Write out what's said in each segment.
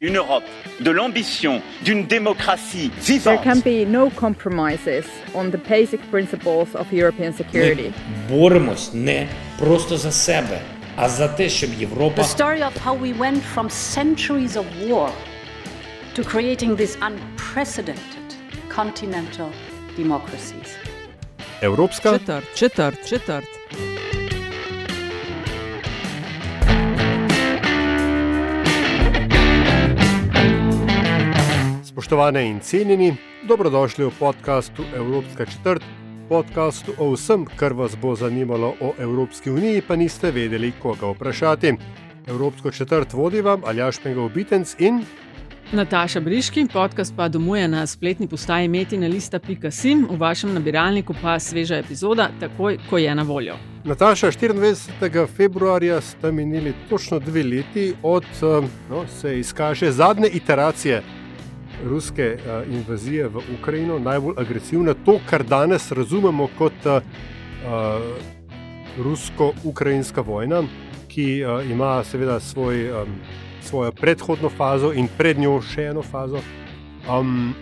une Europe de l'ambition d'une démocratie vivante. There can be no compromises on the basic principles of European security. Ми боремось не просто за себе, а за те, щоб Європа The story of how we went from centuries of war to creating these unprecedented continental democracies. Evropska Četrt, četrt, četrt. Spoštovane in cenjeni, dobrodošli v podkastu Evropska četrt, podkastu o vsem, kar vas bo zanimalo o Evropski uniji, pa niste vedeli, koga vprašati. Evropsko četrt vodi vam Aljaš Pengov Bitenc in Nataša Briški, podcast pa domuje na spletni postaji metina.sim, v vašem nabiralniku pa sveža epizoda, takoj, ko je na voljo. Nataša. 24. februarja sta minili točno dve leti od, eh, no, se izkaže, zadnje iteracije ruske uh, invazije v Ukrajino, najbolj agresivna, to, kar danes razumemo kot uh, rusko-ukrajinska vojna, ki uh, ima seveda svoj. Um, svojo predhodno fazo in pred njo še eno fazo. Um,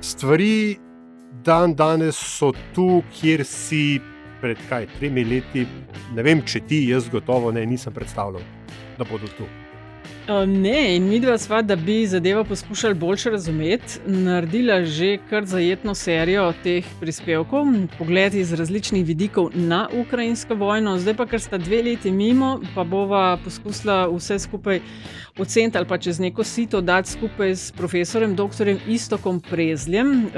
stvari dan danes so tu, kjer si pred kaj tremi leti, ne vem, če ti, jaz gotovo ne, nisem predstavljal, da bodo tu. Ne, in mi dva sva, da bi zadevo poskušali boljše razumeti, naredila že kar zajetno serijo teh prispevkov, pogled iz različnih vidikov na ukrajinsko vojno. Zdaj pa, ker sta dve leti mimo, pa bova poskusila vse skupaj oceniti ali pa čez neko sito dati skupaj s profesorjem dr. Istokom Prezljem,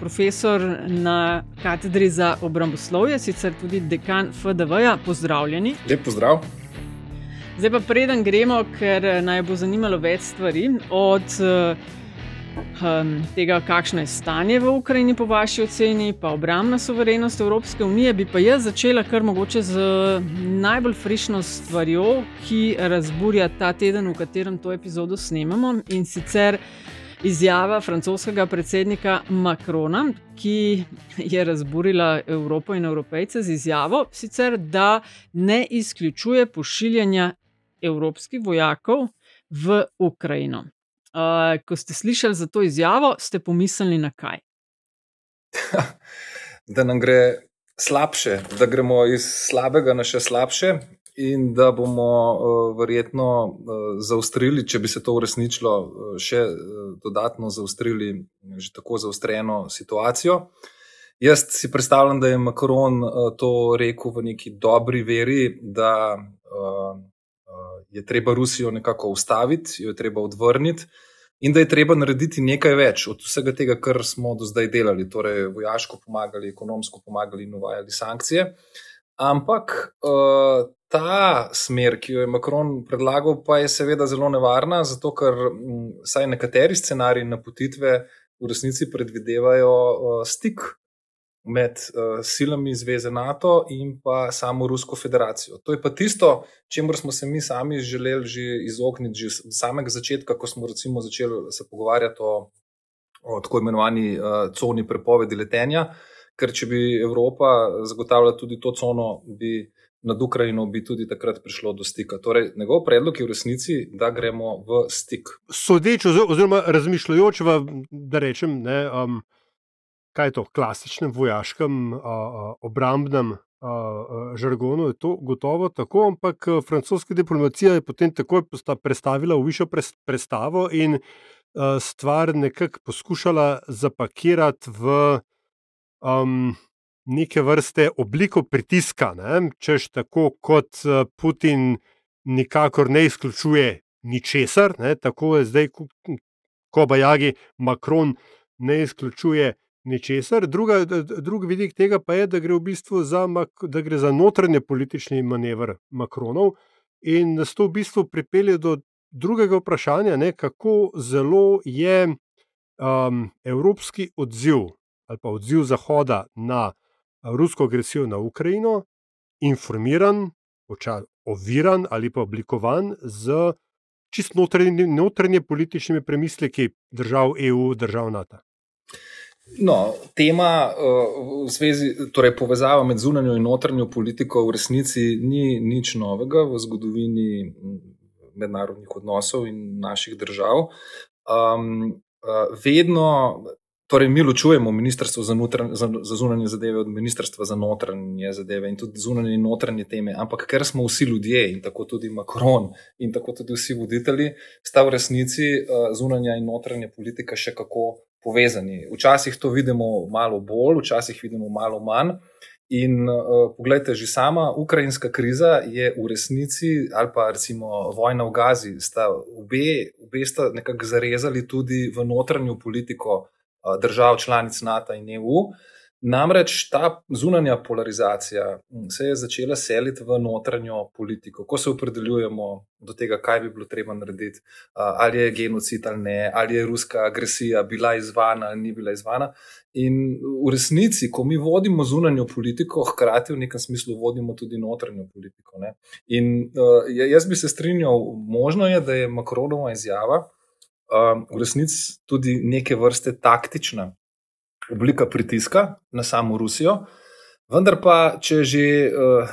profesor na katedri za obramboslovje, sicer tudi dekan FDV-ja. Pozdravljeni. Lep pozdrav. Zdaj pa preden gremo, ker naj bo zanimalo več stvari, od um, tega, kakšno je stanje v Ukrajini, po vaši oceni, pa obrambna soverenost Evropske unije, bi pa jaz začela kar mogoče z najbolj frišno stvarjo, ki razburja ta teden, v katerem to epizodo snemamo in sicer. Izjava francoskega predsednika Macrona, ki je razburila Evropo in Evropejce z izjavo, sicer, da ne izključuje pošiljanja evropskih vojakov v Ukrajino. Uh, ko ste slišali za to izjavo, ste pomislili na kaj? da nam gre slabše, da gremo iz slabega na še slabše, in da bomo uh, verjetno uh, zaustrili, če bi se to uresničilo, uh, še uh, dodatno zaustrili že tako zaostreno situacijo. Jaz si predstavljam, da je Macron uh, to rekel v neki dobri veri, da uh, je treba Rusijo nekako ustaviti, jo je treba odvrniti in da je treba narediti nekaj več od vsega tega, kar smo do zdaj delali, torej vojaško pomagali, ekonomsko pomagali in uvajali sankcije. Ampak uh, ta smer, ki jo je Macron predlagal, pa je seveda zelo nevarna, zato ker vsaj nekateri scenariji napotitve v resnici predvidevajo uh, stik med uh, silami Zveze NATO in pa samo Rusko federacijo. To je pa tisto, čemu smo se mi sami želeli že izogniti, že od samega začetka, ko smo recimo začeli se pogovarjati o, o tako imenovani uh, coni prepovedi letenja. Ker če bi Evropa zagotavljala tudi to cono, bi nad Ukrajino bi tudi takrat prišlo do stika. Torej, njegov predlog je v resnici, da gremo v stik. Sodeč oziroma razmišljajoč, da rečem, ne. Um, kaj je to, klasičnem vojaškem, a, a, obrambnem a, a, žargonu, je to gotovo tako, ampak francoska diplomacija je potem takoj prestavila v višjo predstavo in a, stvar nekako poskušala zapakirati v um, neke vrste obliko pritiska, ne? češ tako kot Putin nikakor ne izključuje ničesar, ne? tako je zdaj, ko Bajagi Macron ne izključuje ničesar. Druga, drugi vidik tega pa je, da gre v bistvu za, da gre za notranje politični manevr Makronov in nas to v bistvu pripelje do drugega vprašanja, ne, kako zelo je um, evropski odziv ali pa odziv Zahoda na rusko agresijo na Ukrajino informiran, oviran ali pa oblikovan z čist notranje, notranje političnimi premisleki držav EU, držav NATO. No, tema uh, v zvezi, torej povezava med zunanjo in notranjo politiko v resnici ni nič novega v zgodovini mednarodnih odnosov in naših držav. Um, uh, vedno, torej, mi ločujemo ministrstvo za, notran, za, za zunanje zadeve od ministrstva za notranje zadeve in tudi zunanje in notranje teme, ampak ker smo vsi ljudje in tako tudi Macron in tako tudi vsi voditelji, sta v resnici uh, zunanja in notranja politika še kako povezani. Včasih to vidimo malo bolj, včasih vidimo malo manj. In uh, pogledajte, že sama ukrajinska kriza je v resnici, ali pa recimo vojna v Gazi, sta obe, obe sta nekako zarezali tudi v notranjo politiko uh, držav članic NATO in EU. Uh, Namreč ta zunanja polarizacija hm, se je začela seliti v notranjo politiko, ko se opredeljujemo do tega, kaj bi bilo treba narediti, ali je genocid ali ne, ali je ruska agresija bila izvana ali ni bila izvana. In v resnici, ko mi vodimo zunanjo politiko, hkrati v nekem smislu vodimo tudi notranjo politiko. Ne? In uh, jaz bi se strinjal, možno je, da je Makronova izjava v resnici tudi neke vrste taktična oblika pritiska na samo Rusijo. Vendar pa, če že uh,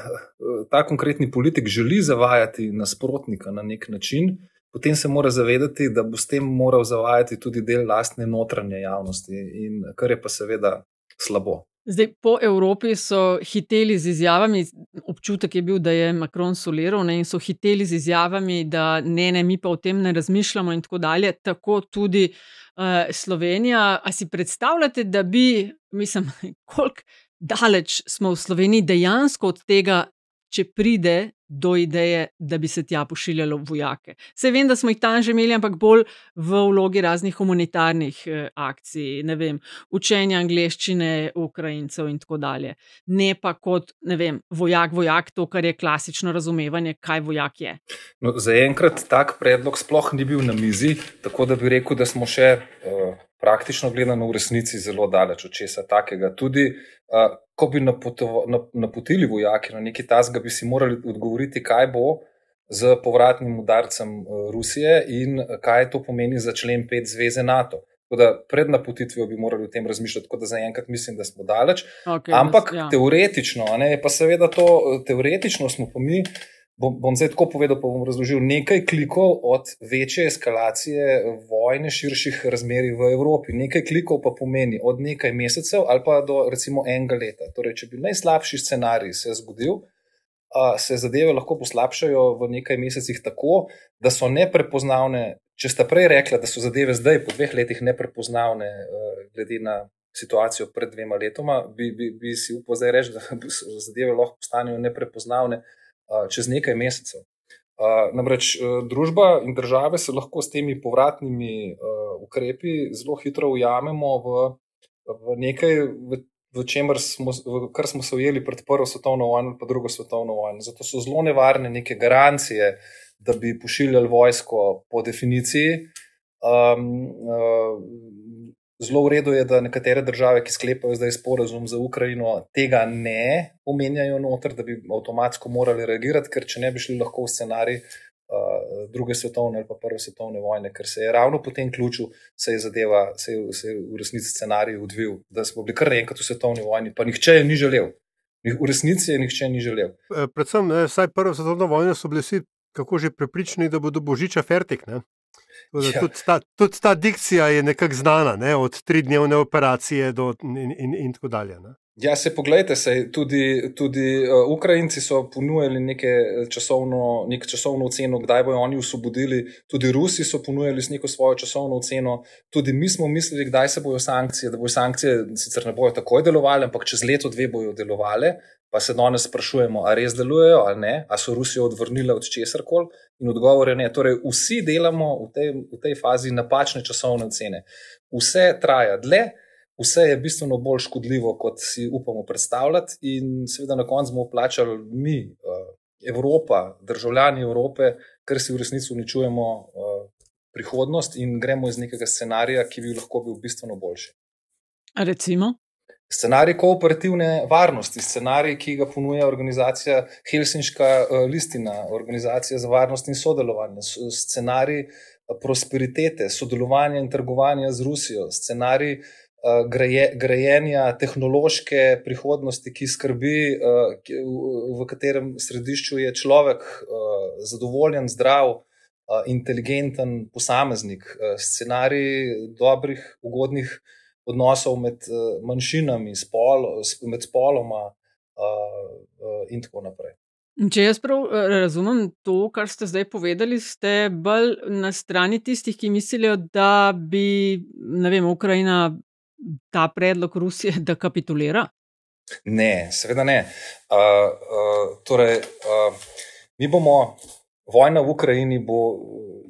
ta konkretni politik želi zavajati nasprotnika na nek način, potem se mora zavedati, da bo s tem moral zavajati tudi del lastne notranje javnosti, in kar je pa seveda slabo. Zdaj, po Evropi so hiteli z izjavami, občutek je bil, da je Macron soliral ne, in so hiteli z izjavami, da ne, ne, mi pa o tem ne razmišljamo, in tako dalje. Tako tudi uh, Slovenija. A si predstavljate, da bi, mislim, koliko daleč smo v Sloveniji dejansko od tega, če pride do ideje, da bi se tja pošiljalo vojake. Se vem, da smo jih tam že imeli, ampak bolj v vlogi raznih humanitarnih eh, akcij, ne vem, učenja angleščine Ukrajincev in tako dalje. Ne pa kot, ne vem, vojak, vojak, to, kar je klasično razumevanje, kaj vojak je. No, Zaenkrat tak predlog sploh ni bil na mizi, tako da bi rekel, da smo še. Uh praktično gledano v resnici zelo daleč od česa takega. Tudi, uh, ko bi napotili vojake na neki tas, bi si morali odgovoriti, kaj bo z povratnim udarcem Rusije in kaj to pomeni za člen 5 Zveze NATO. Da pred napotitvijo bi morali o tem razmišljati, tako da zaenkrat mislim, da smo daleč. Okay, Ampak ja. teoretično, ne, pa seveda to, teoretično smo pa mi bom, bom zdaj tako povedal, pa bom razložil nekaj klikov od večje eskalacije vojne širših razmerij v Evropi. Nekaj klikov pa pomeni od nekaj mesecev ali pa do recimo enega leta. Torej, če bi najslabši scenarij se zgodil, se zadeve lahko poslabšajo v nekaj mesecih tako, da so neprepoznavne. Če sta prej rekla, da so zadeve zdaj, po dveh letih, neprepoznavne, glede na situacijo pred dvema letoma, bi, bi, bi si upal zdaj reči, da zadeve lahko postanejo neprepoznavne čez nekaj mesecev. Namreč družba in države se lahko s temi povratnimi ukrepi zelo hitro ujamemo v, v nekaj, v, v čemer smo, v kar smo se ujeli pred Prvo svetovno vojno in drugo svetovno vojno. Zato so zelo nevarne neke garancije, da bi pošiljali vojsko po definiciji. Um, uh, Zelo v redu je, da nekatere države, ki sklepajo zdaj sporazum za Ukrajino, tega ne omenjajo noter, da bi avtomatsko morali reagirati, ker če ne bi šli lahko v scenarij uh, druge svetovne ali pa prve svetovne vojne, ker se je ravno po tem ključu se je zadeva, se je, se je v resnici scenarij odvil, da smo bili kar enkrat v svetovni vojni, pa nihče je ni želel. V resnici je nihče ni želel. E, predvsem, ne, vsaj prvo svetovno vojno so bili vsi kako že prepričani, da bodo božiča fertik. Ne? Ja. Tudi, ta, tudi ta dikcija je nekako znana, ne? od tridnevne operacije do in, in, in tako dalje. Ne? Ja, se pogledajte, se, tudi, tudi uh, Ukrajinci so ponujali neke časovno, nek časovno oceno, kdaj bodo oni osvobodili, tudi Rusi so ponujali neko svojo časovno oceno, tudi mi smo mislili, kdaj se bodo sankcije, da bodo sankcije sicer ne bodo takoj delovale, ampak čez leto, dve bodo delovale. Pa se danes sprašujemo, ali res delujejo ali ne, ali so Rusijo odvrnili od česar koli. In odgovor je ne. Torej, vsi delamo v tej, v tej fazi napačne časovne ocene. Vse traja dlje, vse je bistveno bolj škodljivo, kot si upamo predstavljati, in seveda na koncu bomo plačali mi, eh, Evropa, državljani Evrope, ker si v resnici uničujemo eh, prihodnost in gremo iz nekega scenarija, ki bi lahko bil bistveno boljši. Recimo? Scenarij kooperativne varnosti, scenarij, ki ga ponuja organizacija Helsinška eh, listina, organizacija za varnost in sodelovanje, scenarij prosperitete, sodelovanja in trgovanja z Rusijo, scenarij eh, graje, grajenja tehnološke prihodnosti, ki skrbi, v katerem središču je človek zadovoljen, zdrav inteligenten posameznik, scenarij dobrih, ugodnih odnosov med manjšinami, spol, med spoloma in tako naprej. Če jaz prav razumem to, kar ste zdaj povedali, ste bolj na strani tistih, ki mislijo, da bi vem, Ukrajina ta predlog Rusije, da kapitulira? Ne, seveda ne. Uh, uh, torej, uh, mi bomo Vojna v Ukrajini bo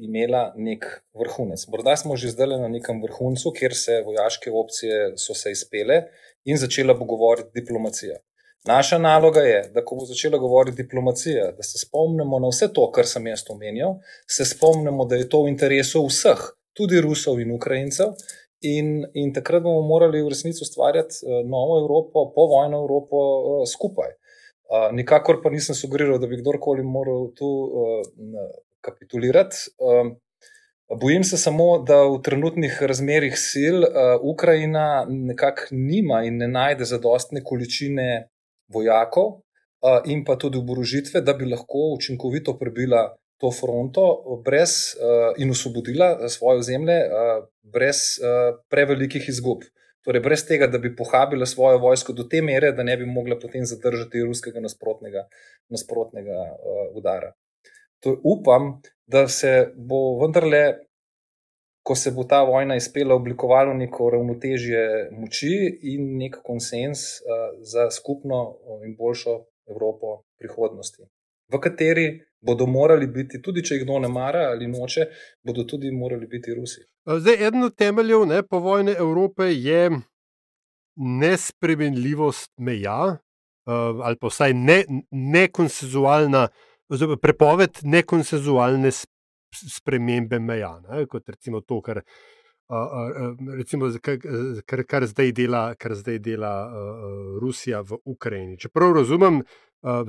imela nek vrhunec. Morda smo že zdaj na nekem vrhuncu, kjer se vojaške opcije so se izpele in začela bo govoriti diplomacija. Naša naloga je, da ko bo začela govoriti diplomacija, da se spomnimo na vse to, kar sem jaz omenjal, se spomnimo, da je to v interesu vseh, tudi Rusov in Ukrajincev. In, in takrat bomo morali v resnici ustvarjati eh, novo Evropo, povojno Evropo eh, skupaj nikakor pa nisem sugeriral, da bi kdorkoli moral tu kapitulirati. Bojim se samo, da v trenutnih razmerih sil uh, Ukrajina nekako nima in ne najde zadostne količine vojakov uh, in pa tudi oborožitve, da bi lahko učinkovito prebila. To fronto brez, uh, in osvobodila svoje zemlje, uh, brez uh, prevelikih izgub. Uh, Torej, brez tega, da bi pohabila svojo vojsko do te mere, da ne bi mogla potem zadržati ruskega nasprotnega, nasprotnega uh, udara. To upam, da se bo vendarle, ko se bo ta vojna izpela, oblikovalo neko ravnotežje moči in nek konsens uh, za skupno in boljšo Evropo prihodnosti, v kateri bodo morali biti, tudi če jih kdo ne mara ali noče, bodo tudi morali biti Rusi. Zdaj, eden od temeljev ne, povojne Evrope je nespremenljivost meja, ali pa vsaj ne, nekonsenzualna, oziroma prepoved nekonsenzualne spremembe meja, ne, kot recimo to, kar. Recimo, kar, kar zdaj dela, kar zdaj dela uh, Rusija v Ukrajini. Čeprav razumem,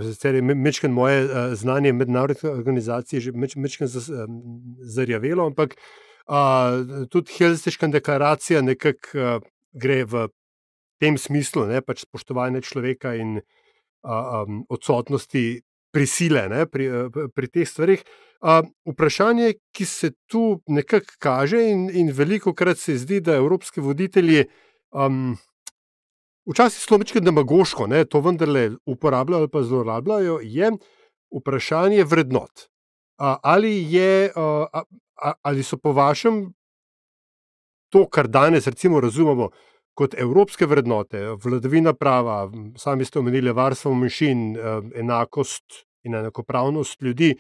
Sicer je mečken moje znanje mednarodne organizacije že mečken zarjavelo, ampak tudi Helsinška deklaracija nekako gre v tem smislu, ne, pač spoštovanje človeka in odsotnosti prisile ne, pri, pri teh stvarih. Vprašanje, ki se tu nekako kaže, in, in veliko krat se zdi, da evropski voditelji. Um, včasih slovičke demagoško, ne, to vendarle uporabljajo ali pa zlorabljajo, je vprašanje vrednot. A, ali, je, a, a, ali so po vašem to, kar danes recimo razumemo kot evropske vrednote, vladavina prava, sami ste omenili varstvo manjšin, enakost in enakopravnost ljudi,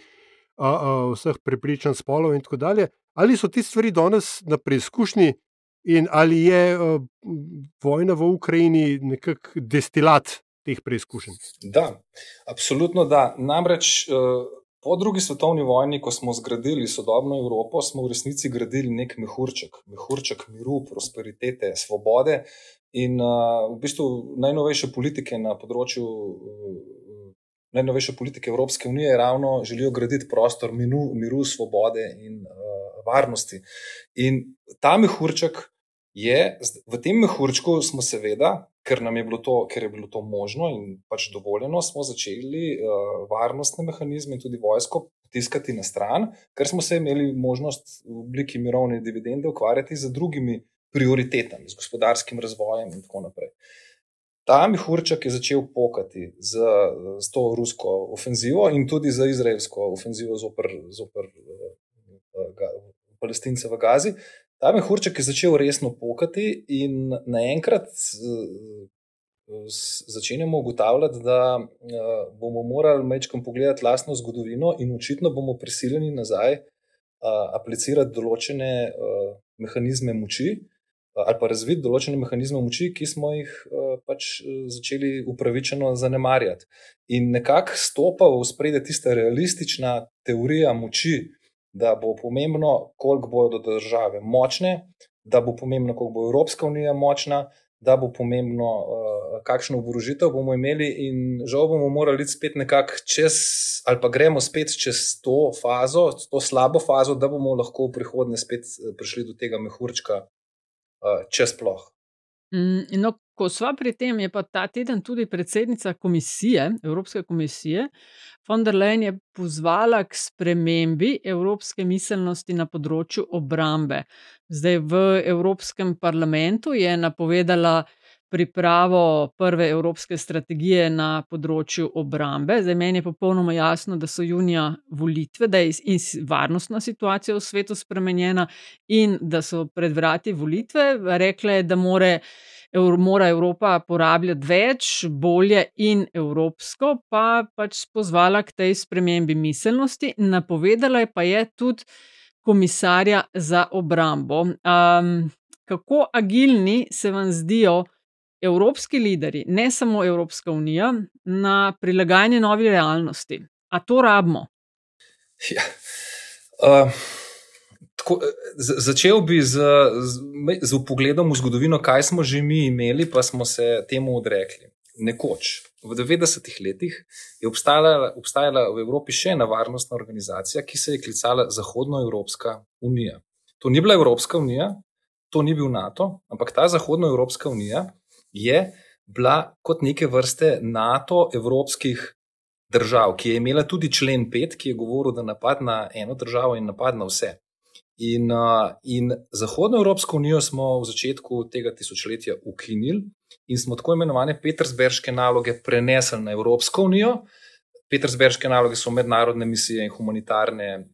a, a, vseh prepričanj spolov in tako dalje, ali so ti stvari danes na preizkušnji? In ali je uh, vojna v Ukrajini nekakšen destilat teh preizkušenj? Da, absolutno da. Namreč uh, po drugi svetovni vojni, ko smo zgradili sodobno Evropo, smo v resnici gradili nek mehurček, mehurček miru, prosperitete, svobode in uh, v bistvu najnovejše politike na področju. Uh, Najnovejše politike Evropske unije ravno želijo graditi prostor miru, miru svobode in uh, varnosti. In ta mehurček je v tem mehurčku smo seveda, ker nam je bilo to, ker je bilo to možno in pač dovoljeno, smo začeli uh, varnostne mehanizme in tudi vojsko potiskati na stran, ker smo se imeli možnost v obliki mirovne dividende ukvarjati z drugimi prioritetami, z gospodarskim razvojem in tako naprej. Ta mehurček je začel pokati z, z to rusko ofenzivo in tudi z izraelsko ofenzivo zoper, zoper uh, palestince v Gazi. Ta mehurček je začel resno pokati, in naenkrat začenjamo ugotavljati, da bomo morali mečkam pogledati lastno zgodovino, in očitno bomo prisiljeni nazaj aplicirati določene mehanizme moči. Ali pa razviti določene mehanizme moči, ki smo jih pač začeli upravičeno zanemarjati. In nekako stopa v spredje tista realistična teorija moči, da bo pomembno, koliko bodo države močne, da bo pomembno, koliko bo Evropska unija močna, da bo pomembno, uh, kakšno oborožitev bomo imeli, in žal bomo morali spet nekako čez, ali pa gremo spet čez to fazo, to slabo fazo, da bomo lahko v prihodnje spet eh, prišli do tega mehurčka, uh, če sploh. Mm, no, ko sva pri tem, je pa ta teden tudi predsednica komisije, Evropske komisije, von der Leyen je pozvala k spremembi evropske miselnosti na področju obrambe. Zdaj v Evropskem parlamentu je napovedala pripravo prve evropske strategije na področju obrambe. Zdaj meni je popolnoma jasno, da so junija volitve, da je varnostna situacija v svetu spremenjena in da so pred vrati volitve. Rekla je, da more, mora Evropa porabljati več, bolje in evropsko, pa pač pozvala k tej spremembi miselnosti. Napovedala pa je tudi komisarja za obrambo. Um, kako agilni se vam zdijo? evropski lideri, ne samo Evropska unija, na prilagajanje novi realnosti. A to rabimo? Ja. Uh, tako, začel bi z, z, z pogledom v zgodovino, kaj smo že mi imeli, pa smo se temu odrekli. Nekoč, v 90-ih letih, je obstajala, obstajala v Evropi še ena varnostna organizacija, ki se je klicala Zahodnoevropska unija. To ni bila Evropska unija, to ni bil NATO, ampak ta Zahodnoevropska unija je bila kot neke vrste NATO evropskih držav, ki je imela tudi člen 5, ki je govoril, da napad na eno državo in napad na vse. In, in Zahodno Evropsko unijo smo v začetku tega tisočletja ukinili in smo tako imenovane Petersberške naloge prenesli na Evropsko unijo. Petersberške naloge so mednarodne misije in humanitarne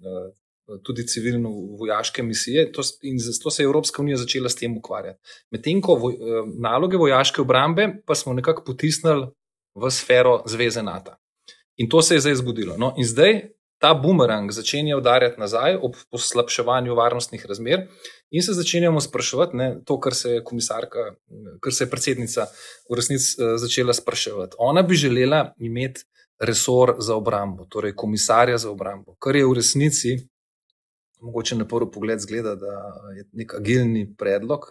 tudi civilno-vojaške misije, in zato se je Evropska unija začela s tem ukvarjati. Medtem ko eh, naloge vojaške obrambe pa smo nekako potisnili v sfero Zveze NATO. In to se je zdaj zgodilo. No, in zdaj ta bumerang začenja udarjati nazaj ob poslabševanju varnostnih razmer, in se začenjamo spraševati, ne, to, kar se je komisarka, kar se je predsednica v resnici eh, začela spraševati. Ona bi želela imeti resor za obrambo, torej komisarja za obrambo, kar je v resnici mogoče na prvi pogled zgleda, da je nek agilni predlog.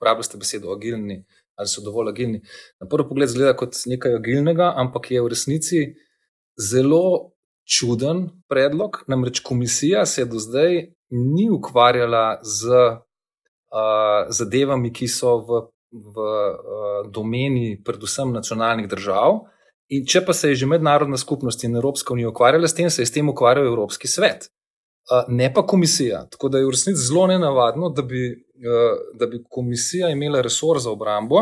Pravili ste besedo agilni, ali so dovolj agilni. Na prvi pogled zgleda kot nekaj agilnega, ampak je v resnici zelo čuden predlog. Namreč komisija se do zdaj ni ukvarjala z uh, zadevami, ki so v, v uh, domeni, predvsem nacionalnih držav. In če pa se je že mednarodna skupnost in Evropska unija ukvarjala s tem, se je s tem ukvarjal Evropski svet ne pa komisija. Tako da je v resnici zelo nenavadno, da bi, da bi komisija imela resor za obrambo.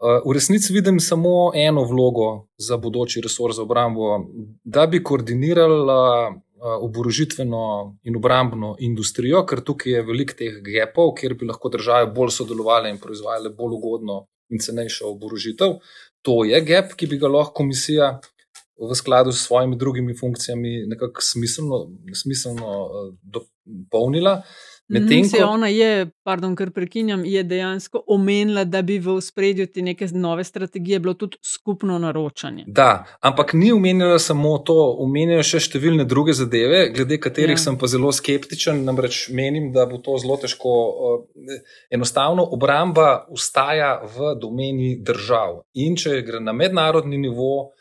V resnici vidim samo eno vlogo za bodoči resor za obrambo, da bi koordinirala oborožitveno in obrambno industrijo, ker tukaj je veliko teh gepov, kjer bi lahko države bolj sodelovali in proizvajale bolj ugodno in cenejšo oborožitev. To je gep, ki bi ga lahko komisija v skladu s svojimi drugimi funkcijami nekako smiselno, smiselno uh, dopolnila. Medtem ko ona je, pardon, ker prekinjam, je dejansko omenila, da bi v spredju te neke nove strategije bilo tudi skupno naročanje. Da, ampak ni omenila samo to, omenjajo še številne druge zadeve, glede katerih ja. sem pa zelo skeptičen. Namreč menim, da bo to zelo težko. Uh, enostavno, obramba ustaja v domeni držav. In če gre na mednarodni nivo,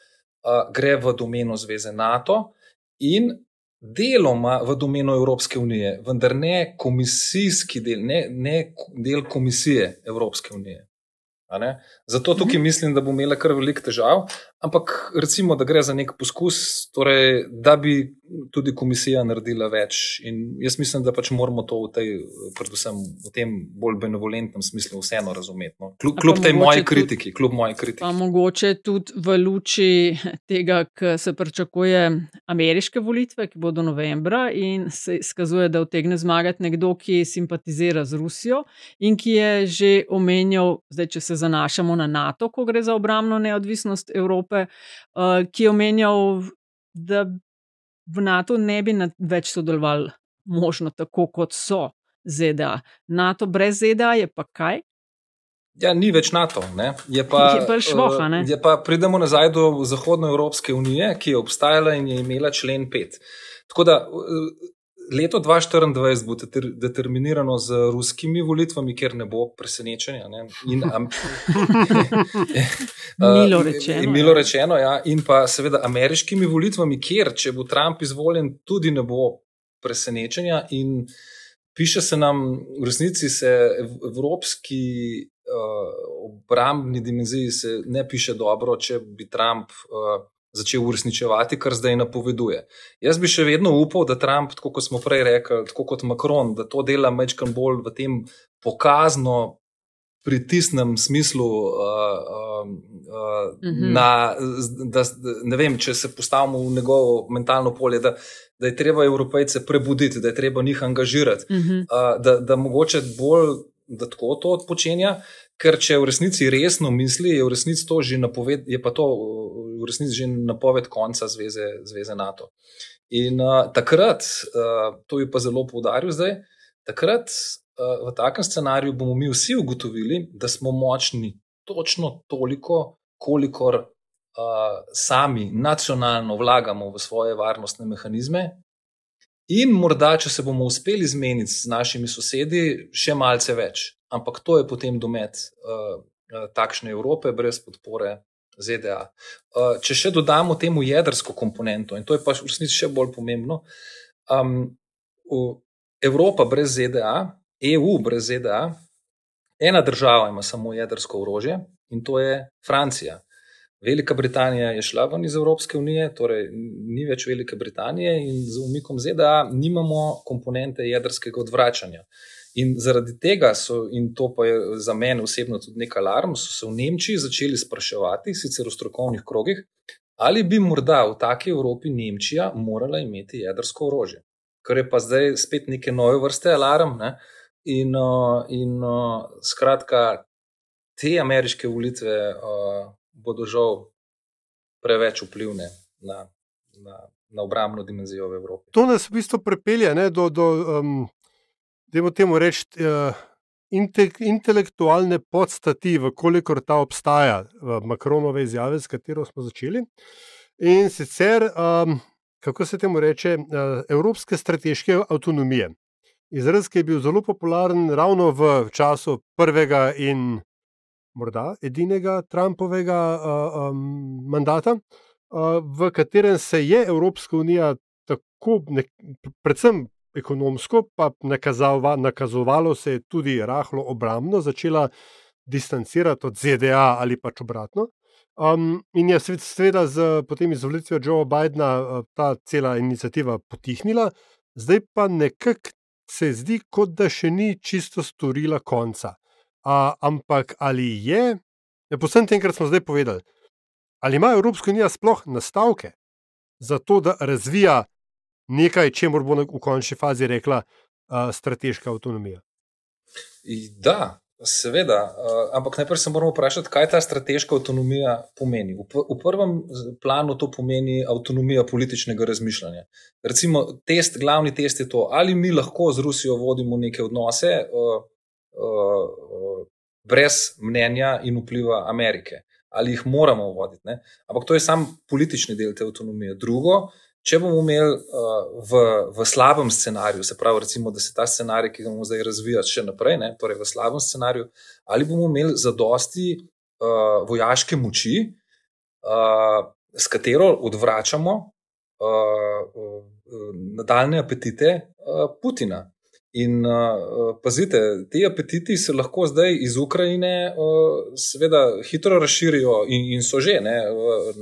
gre v domeno Zveze NATO in deloma v domeno Evropske unije, vendar ne komisijski del, ne, ne del komisije Evropske unije. Zato tukaj mhm. mislim, da bo imela kar veliko težav, ampak recimo, da gre za nek poskus, torej, da bi tudi komisija naredila več. In jaz mislim, da pač moramo to v, tej, predvsem v tem bolj benevolentnem smislu vseeno razumeti. No. Kljub, kljub tej moji kritiki, kljub moji kritiki. Pa mogoče tudi v luči tega, ki se pričakuje ameriške volitve, ki bodo novembra in se izkazuje, da utegne zmagati nekdo, ki simpatizira z Rusijo in ki je že omenjal, zdaj če se zanašamo na NATO, ko gre za obramno neodvisnost Evrope, uh, ki je omenjal, da v NATO ne bi več sodelovali, možno tako, kot so ZDA. NATO brez ZDA je pa kaj? Ja, ni več NATO. Ne? Je pa, je pa švoha. Uh, je pa pridemo nazaj do Zahodnoevropske unije, ki je obstajala in je imela člen 5. Tako da uh, leto 2024 bo determinirano z ruskimi volitvami, ker ne bo presenečenja. Ne? In, um, milo rečeno. In, milo rečeno ja. in pa seveda ameriškimi volitvami, kjer, če bo Trump izvoljen, tudi ne bo presenečenja. In piše se nam, v resnici se evropski obrambni dimenziji se ne piše dobro, če bi Trump začel uresničevati, kar zdaj napoveduje. Jaz bi še vedno upal, da Trump, tako kot smo prej rekli, tako kot Macron, da to dela mečkam bolj v tem pokazno. Pritisnem smislu, uh, uh, uh, mm -hmm. na, da, ne vem, če se postavimo v njegovo mentalno polje, da, da je treba evropejce prebuditi, da je treba njih angažirati, mm -hmm. uh, da, da mogoče bolj, da tako to odpočenja, ker če v resnici resno misli, je v resnici to že napoved, je pa to v resnici že napoved konca zveze, zveze NATO. In uh, takrat, uh, to je pa zelo poudaril zdaj, takrat uh, v takem scenariju bomo mi vsi ugotovili, da smo močni točno toliko, kolikor uh, sami nacionalno vlagamo v svoje varnostne mehanizme. In morda, če se bomo uspeli zmeniti z našimi sosedi, še malce več. Ampak to je potem domet uh, takšne Evrope, brez podpore ZDA. Uh, če še dodamo temu jedrsko komponento, in to je pa v resnici še bolj pomembno, um, Evropa brez ZDA, EU brez ZDA, ena država ima samo jedrsko orožje in to je Francija. Velika Britanija je šla ven iz Evropske unije, torej ni več Velike Britanije, in z umikom ZDA nimamo komponente jedrskega odvračanja. In zaradi tega so, in to pa je za mene osebno tudi nek alarm, so se v Nemčiji začeli spraševati, sicer v strokovnih krogih, ali bi morda v taki Evropi Nemčija morala imeti jedrsko orožje. Kar je pa zdaj spet neke nove vrste alarm. Ne? In, in skratka, te ameriške volitve bodo žal preveč vplivne na, na, na obrambno dimenzijo v Evropi. To nas v bistvu pripelje ne, do, do um, temu reči, uh, inte, intelektualne podstati, kolikor ta obstaja, v Makronove izjave, s katero smo začeli. In sicer, um, kako se temu reče, uh, evropske strateške avtonomije. Izraz, ki je bil zelo popularen ravno v času prvega in morda edinega Trumpovega uh, um, mandata, uh, v katerem se je Evropska unija tako, ne, predvsem ekonomsko, pa nakazava, nakazovalo se je tudi rahlo obrambno, začela distancirati od ZDA ali pač obratno. Um, in je seveda z potem izvolitvijo Joea Bidna ta cela inicijativa potihnila, zdaj pa nekako se zdi, kot da še ni čisto storila konca. A, ampak ali je, je posebno tem, kar smo zdaj povedali, ali ima Evropska unija sploh nastavke za to, da razvija nekaj, čemu bo v končni fazi rekla uh, strateška avtonomija? Da, seveda, ampak najprej se moramo vprašati, kaj ta strateška avtonomija pomeni. V, prvem planu to pomeni avtonomija političnega razmišljanja. Recimo, test, glavni test je to, ali mi lahko z Rusijo vodimo neke odnose. Uh, brez mnenja in vpliva Amerike. Ali jih moramo voditi. Ne? Ampak to je samo politični del te avtonomije. Drugo, če bomo imeli uh, v, v slabem scenariju, se pravi, recimo, da se ta scenarij, ki ga bomo zdaj razvijali, še naprej, ne? torej v slabem scenariju, ali bomo imeli zadosti uh, vojaške moči, uh, s katero odvračamo uh, uh, nadaljne apetite uh, Putina. In uh, pazite, ti apetiti se lahko zdaj iz Ukrajine, uh, seveda, hitro razširijo in, in so že ne,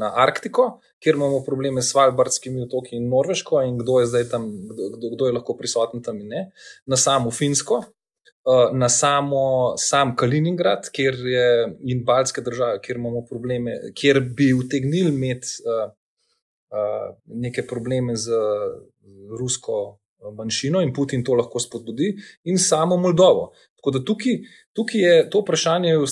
na Arktiko, kjer imamo probleme s Svalbardskimi otoki in Norveško, in kdo je zdaj tam, kdo, kdo je lahko prisoten tam in ne, na samo Finsko, uh, na samo sam Kaliningrad, kjer je in Balske države, kjer imamo probleme, kjer bi utegnili imeti uh, uh, neke probleme z rusko manjšino in Putin to lahko spodbudi, in samo Moldovo. Tako da tukaj, tukaj je to vprašanje o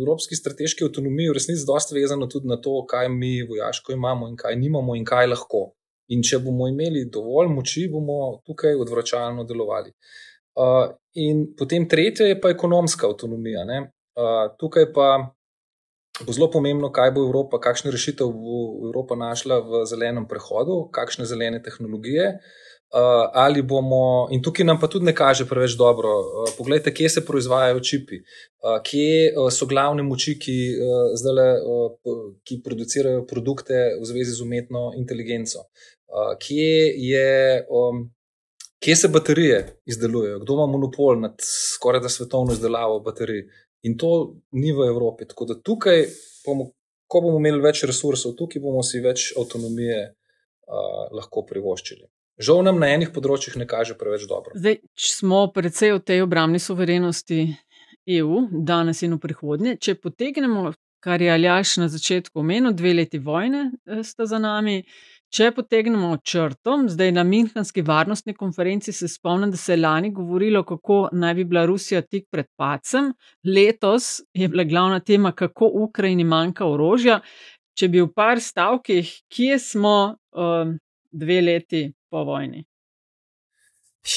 evropski strateški avtonomiji v resnici dosta vezano tudi na to, kaj mi vojaško imamo in kaj nimamo in kaj lahko. In če bomo imeli dovolj moči, bomo tukaj odvračalno delovali. Uh, in potem tretje je pa ekonomska avtonomija. Uh, tukaj pa bo zelo pomembno, kaj bo Evropa, kakšne rešitev bo Evropa našla v zelenem prehodu, kakšne zelene tehnologije. Uh, Uh, ali bomo, in tukaj nam pa tudi ne kaže preveč dobro, uh, poglejte, kje se proizvajajo čipi, uh, kje uh, so glavne moči, ki, uh, zdale, uh, ki producirajo produkte v zvezi z umetno inteligenco, uh, kje, je, um, kje se baterije izdelujejo, kdo ima monopol nad skoraj da svetovno izdelavo baterij. In to ni v Evropi. Tako da tukaj, bomo, ko bomo imeli več resursov, tukaj bomo si več avtonomije uh, lahko privoščili. Žal nam na enih področjih ne kaže preveč dobro. Zdaj smo predvsej v tej obramni suverenosti EU, danes in v prihodnje. Če potegnemo, kar je Aljaš na začetku omenil, dve leti vojne sta za nami. Če potegnemo črto, zdaj na Münchenski varnostni konferenci se spomnim, da se je lani govorilo, kako naj bi bila Rusija tik pred pacem, letos je bila glavna tema, kako Ukrajini manjka orožja. Če bi v par stavkih, kje smo um, dve leti po vojni?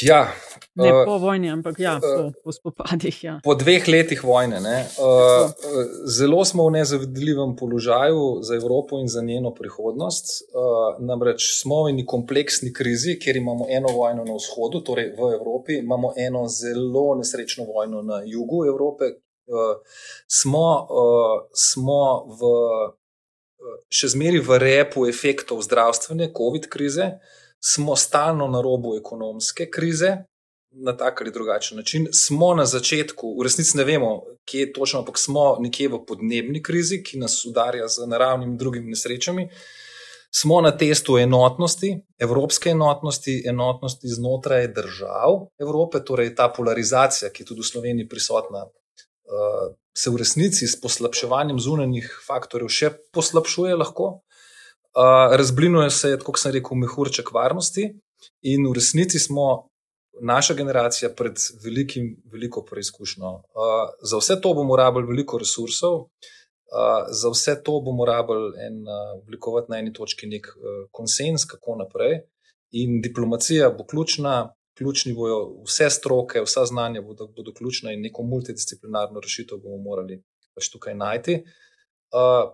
Ja, ne uh, po vojni, ampak ja, po, po spopadih. Ja. Po dveh letih vojne. Uh, zelo smo v nezavidljivem položaju za Evropo in za njeno prihodnost. Uh, namreč smo v eni kompleksni krizi, kjer imamo eno vojno na vzhodu, torej v Evropi, imamo eno zelo nesrečno vojno na jugu Evrope. Uh, smo, uh, smo v, še zmeraj v repu efektov zdravstvene COVID krize. Uh, smo stalno na robu ekonomske krize, na tak ali drugačen način. Smo na začetku, v resnici ne vemo, kje je točno, ampak smo nekje v podnebni krizi, ki nas udarja z naravnimi in drugimi nesrečami. Smo na testu enotnosti, evropske enotnosti, enotnosti znotraj držav Evrope, torej ta polarizacija, ki je tudi v Sloveniji prisotna, uh, se v resnici s poslabševanjem zunanjih faktorjev še poslabšuje lahko razblinuje se, kot sem rekel, mehurček varnosti, in v resnici smo, naša generacija, pred velikim, veliko preizkušnjo. Uh, za vse to bomo rabili veliko resursov, uh, za vse to bomo rabili en, uh, oblikovati na eni točki nek uh, konsens, kako naprej. In diplomacija bo ključna, ključni bojo vse stroke, vsa znanja bodo, bodo ključna in neko multidisciplinarno rešitev bomo morali pač tukaj najti. Uh,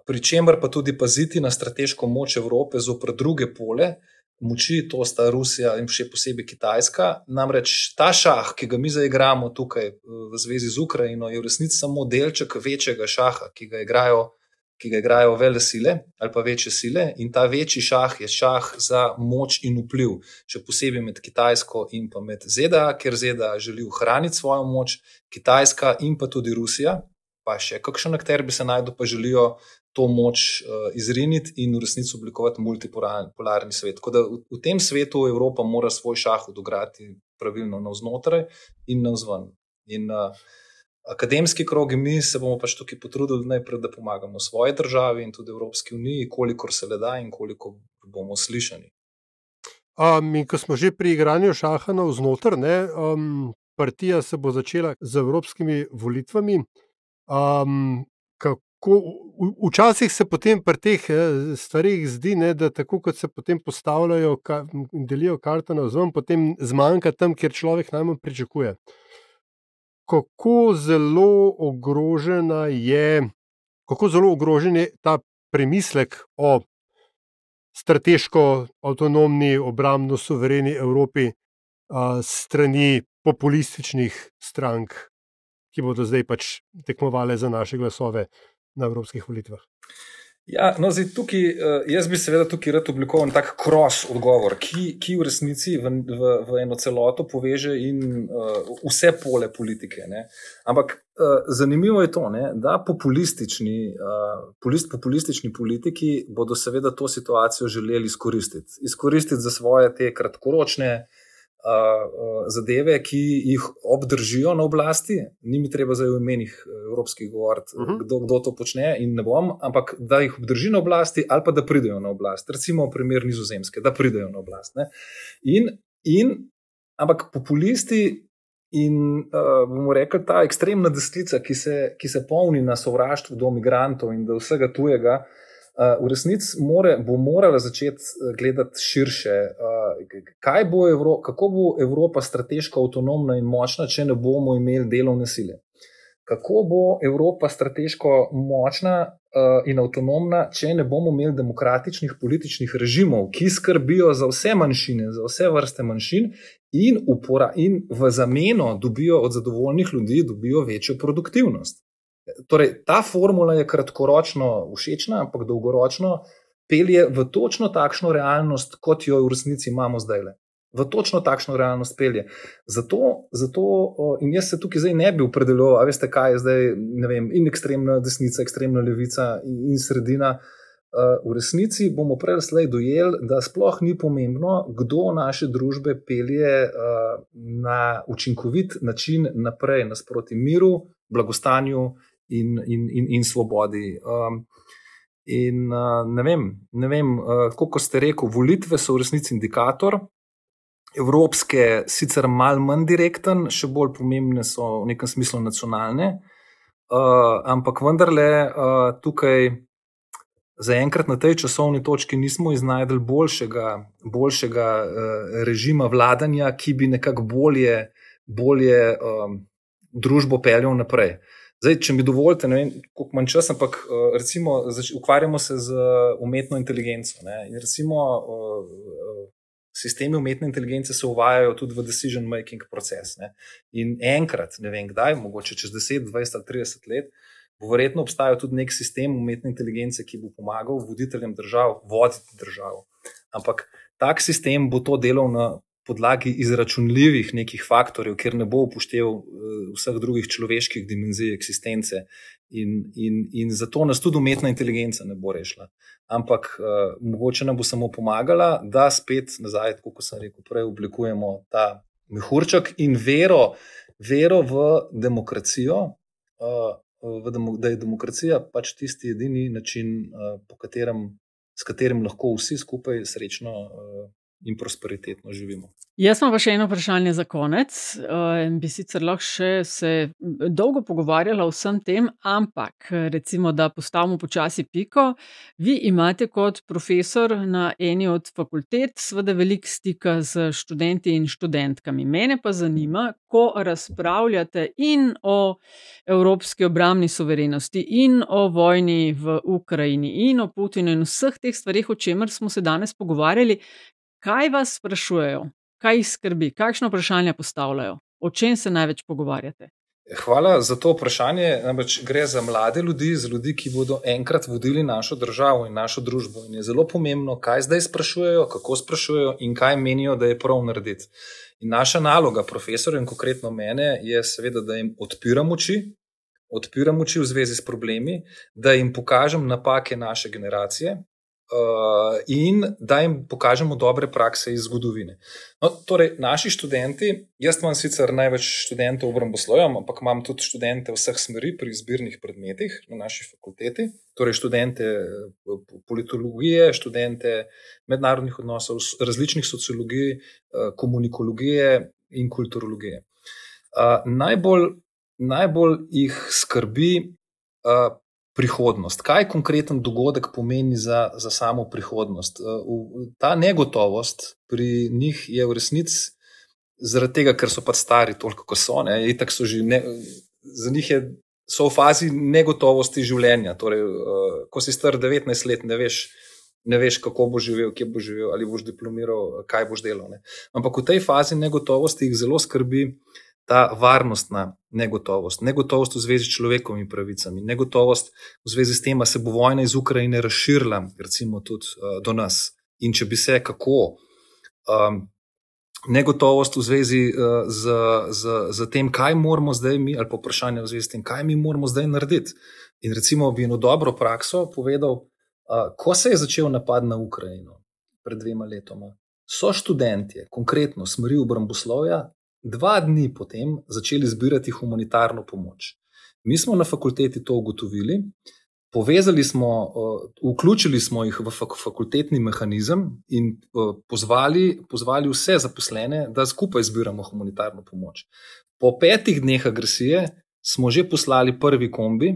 pri čemer pa tudi paziti na strateško moč Evrope zopr druge pole moči, to sta Rusija in še posebej Kitajska. Namreč ta šah, ki ga mi zdaj igramo tukaj v zvezi z Ukrajino, je v resnici samo delček večjega šaha, ki ga igrajo. Ki ga igrajo vele sile ali pa večje sile, in ta večji šah je šah za moč in vpliv, še posebej med Kitajsko in pa med ZDA, ker ZDA želi ohraniti svojo moč, Kitajska in pa tudi Rusija, pa še kakšen akter bi se najdel, pa želijo to moč uh, izriniti in v resnici oblikovati multipolarni svet. Tako da v, v tem svetu Evropa mora svoj šah odigrati pravilno navznotraj in navzven. In uh, akademski krogi, mi se bomo pač tukaj potrudili najprej, da pomagamo svoji državi in tudi Evropski uniji, kolikor se le da in koliko bomo slišani. Um, in ko smo že pri igranju šaha navznotraj, um, partija se bo začela z evropskimi volitvami. Um, kako, včasih se potem pri teh eh, stvarih zdi, ne, da tako kot se potem postavljajo in delijo karte na vzven, potem zmanjka tam, kjer človek najmanj pričakuje. Kako zelo ogrožena je, kako zelo ogrožen je ta premislek o strateško avtonomni, obrambno suvereni Evropi uh, strani populističnih strank ki bodo zdaj pač tekmovali za naše glasove na evropskih volitvah. Ja, no, zdaj, tukaj, eh, jaz bi seveda tukaj rad oblikoval tak kros odgovor, ki, ki v resnici v, v, v eno celoto poveže in uh, vse pole politike. Ne. Ampak uh, zanimivo je to, ne, da populistični, uh, populist, populistični politiki bodo seveda to situacijo želeli izkoristiti. Izkoristiti za svoje te kratkoročne uh, zadeve, ki jih obdržijo na oblasti. Ni mi treba zdaj v imenih evropskih govoriti, uh mhm. -huh. kdo, kdo to počne in ne bom, ampak da jih obdrži na oblasti ali pa da pridejo na oblast. Recimo primer Nizozemske, da pridejo na oblast. In, in, ampak populisti. In uh, bomo rekli, ta ekstremna desnica, ki se, ki se polni na sovraštvo do imigrantov in do vsega tujega, uh, v resnici more, bo morala začeti eh, gledati širše, bo Evro, kako bo Evropa strateško avtonomna in močna, če ne bomo imeli delovne sile. Kako bo Evropa strateško močna in avtonomna, če ne bomo imeli demokratičnih političnih režimov, ki skrbijo za vse manjšine, za vse vrste manjšin in, upora, in v zameno dobijo od zadovoljnih ljudi večjo produktivnost. Torej, ta formula je kratkoročno všečna, ampak dolgoročno pelje v točno takšno realnost, kot jo v resnici imamo zdaj. v točno takšno realnost pelje. Zato, zato in jaz se tukaj zdaj ne bi opredelil, a veste, kaj je zdaj, ne vem, in ekstremna desnica, ekstremna levica in, in sredina. V resnici bomo prej slej dojeli, da sploh ni pomembno, kdo naše družbe pelje na učinkovit način naprej, nasproti miru, blagostanju in, in, in, in svobodi. In ne vem, ne vem kot ste rekel, volitve so v resnici indikator, evropske, sicer malo manj direkten, še bolj pomembne so v nekem smislu nacionalne, uh, ampak vendarle uh, tukaj zaenkrat na tej časovni točki nismo iznajdli boljšega, boljšega uh, režima vladanja, ki bi nekako bolje, bolje um, družbo peljal naprej. Zdaj, če mi dovolite, ne vem, koliko manj časa, ampak recimo, ukvarjamo se z umetno inteligenco. In recimo, sistemi umetne inteligence se uvajajo tudi v decision making proces. Ne? In enkrat, ne vem kdaj, mogoče čez 10, 20 ali 30 let, bo verjetno obstajal tudi nek sistem umetne inteligence, ki bo pomagal voditeljem držav voditi državo. Ampak tak sistem bo to delal na podlagi izračunljivih nekih faktorjev, ker ne bo upošteval uh, vseh drugih človeških dimenzij eksistence. In, in, in zato nas tudi umetna inteligenca ne bo rešila. Ampak uh, mogoče nam bo samo pomagala, da spet nazaj, kot sem rekel, prej oblikujemo ta mehurček in vero, vero v demokracijo, uh, v demo, da je demokracija pač tisti edini način, uh, katerem, s katerim lahko vsi skupaj srečno. Uh, in prosperitetno živimo. Jaz imam pa še eno vprašanje za konec. Uh, bi sicer lahko še se dolgo pogovarjala o vsem tem, ampak recimo, da postavimo počasi piko. Vi imate kot profesor na eni od fakultet, seveda, veliko stika z študenti in študentkami. Mene pa zanima, ko razpravljate in o evropski obramni soverenosti, in o vojni v Ukrajini, in o Putinu, in vseh teh stvarih, o čemer smo se danes pogovarjali. Kaj vas sprašujejo, kaj jih skrbi, kakšno vprašanje postavljajo, o čem se največ pogovarjate? Hvala za to vprašanje. Namreč gre za mlade ljudi, za ljudi, ki bodo enkrat vodili našo državo in našo družbo. In je zelo pomembno, kaj zdaj sprašujejo, kako sprašujejo in kaj menijo, da je prav narediti. In naša naloga, profesorja in konkretno mene, je seveda, da jim odpiram oči, odpiram oči v zvezi s problemi, da jim pokažem napake naše generacije, in da jim pokažemo dobre prakse iz zgodovine. No, torej, naši študenti, jaz imam sicer največ študentov v obramboslovju, ampak imam tudi študente vseh smeri pri izbirnih predmetih na naši fakulteti, torej študente eh, politologije, študente mednarodnih odnosov, različnih sociologij, uh, komunikologije in kulturologije. Uh, najbolj, najbolj jih skrbi uh, prihodnost. Kaj konkreten dogodek pomeni za, za samo prihodnost? Uh, ta negotovost pri njih je v resnici zaradi tega, ker so pa stari, toliko kot so. Ne, so ne, za njih je, so v fazi negotovosti življenja. Torej, uh, ko si star 19 let, ne veš. Ne veš, kako bo živel, kje bo živel, ali boš diplomiral, kaj boš delal. Ne. Ampak v tej fazi negotovosti jih zelo skrbi uh, ta varnostna negotovost, negotovost v zvezi s človekovimi pravicami, negotovost v zvezi s tem, da se bo vojna iz Ukrajine razširila, recimo tudi uh, do nas. In če bi se kako. Um, Negotovost v zvezi uh, z, z, z tem, kaj moramo zdaj mi, ali pa vprašanje v zvezi s tem, kaj mi moramo zdaj narediti. In recimo bi eno dobro prakso povedal, uh, ko se je začel napad na Ukrajino pred dvema letoma, so študenti, konkretno smeri obramboslovja, dva dni potem začeli zbirati humanitarno pomoč. Mi smo na fakulteti to ugotovili, povezali smo, vključili smo jih v fakultetni mehanizem in pozvali, pozvali vse zaposlene, da skupaj zbiramo humanitarno pomoč. Po petih dneh agresije smo že poslali prvi kombi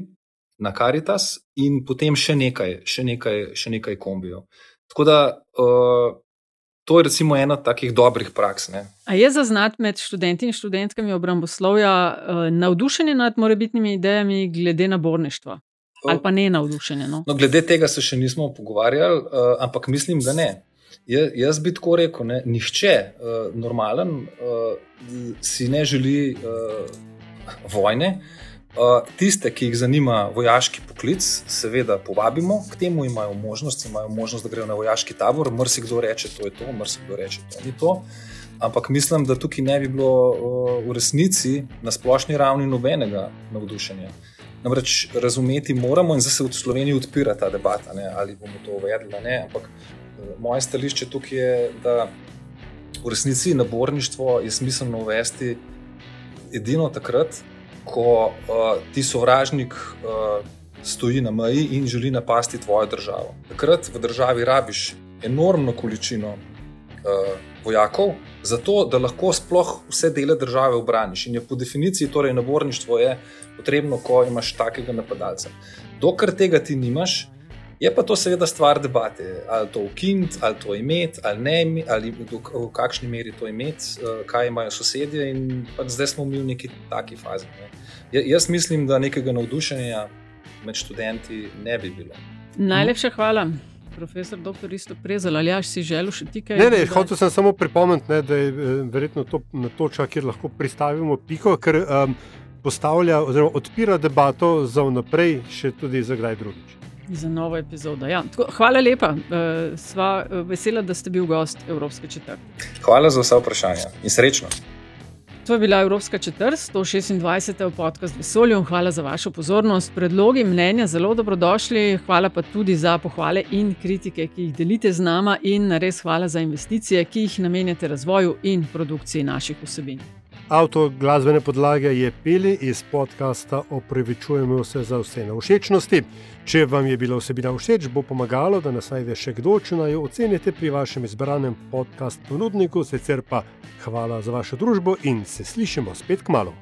na Karitas in potem še nekaj, še nekaj, še nekaj kombijev. Tako da To je recimo ena takih dobrih praks. Ne. A je zaznati med študenti in študentkami obramboslovja uh, navdušenje nad morebitnimi idejami glede naborništva? Ali pa ne navdušenje? No? No, glede tega se še nismo pogovarjali, uh, ampak mislim, da ne. Je, jaz bi tako rekel, ne, nihče uh, normalen uh, si ne želi uh, vojne. Uh, Tiste, ki jih zanima vojaški poklic, seveda povabimo k temu, imajo možnost, imajo možnost, da grejo na vojaški tabor. Mrzikdo reče, to je to, mrzikdo reče, to ni to. ampak mislim, da tukaj ne bi bilo v resnici na splošni ravni nobenega navdušenja. Namreč razumeti moramo, in zdaj se v Sloveniji odpira ta debata, ne, ali bomo to uvedli. Ampak moje stališče tukaj je, da v resnici naborništvo je smiselno uvesti edino takrat, ko uh, ti sovražnik uh, stoji na meji in želi napasti tvojo državo. Takrat v državi rabiš enormno količino uh, vojakov, zato da lahko sploh vse dele države obraniš. In je po definiciji, torej naborništvo je potrebno, ko imaš takega napadalca. Dokler tega ti nimaš, je pa to seveda stvar debate, ali to ukiniti, ali to imeti, ali ne ali v kakšni meri to imeti, uh, kaj imajo sosedje. In pač zdaj smo mi v neki taki fazi. Ne. Jaz mislim, da nekega navdušenja med študenti ne bi bilo. Najlepša hvala. Profesor Dr. Isto Prezel, ali si želel še ti kaj? Ne, ne, hotel sem samo pripomniti, da je eh, verjetno to na točka, kjer lahko pristavimo piko, ker um, postavlja oziroma odpira debato za vnaprej, še tudi za kdaj drugič. Za novo epizodo. Ja. Tako, hvala lepa, uh, sva uh, vesela, da ste bil gost Evropske četrti. Hvala za vse vprašanja in srečno. To je bila Evropska četrt, 126. podcast Vesolju. Hvala za vašo pozornost. Predlogi, mnenja, zelo dobrodošli. Hvala pa tudi za pohvale in kritike, ki jih delite z nama, in res hvala za investicije, ki jih namenjate razvoju in produkciji naših vsebin. Avtor glasbene podlage je Pili iz podcasta Opravičujemo se za vse všečnosti. Če vam je bila vsebina všeč, bo pomagalo, da nas najde še kdo, če jo ocenite pri vašem izbranem podcast ponudniku. Sicer pa hvala za vašo družbo in se slišimo spet k malu.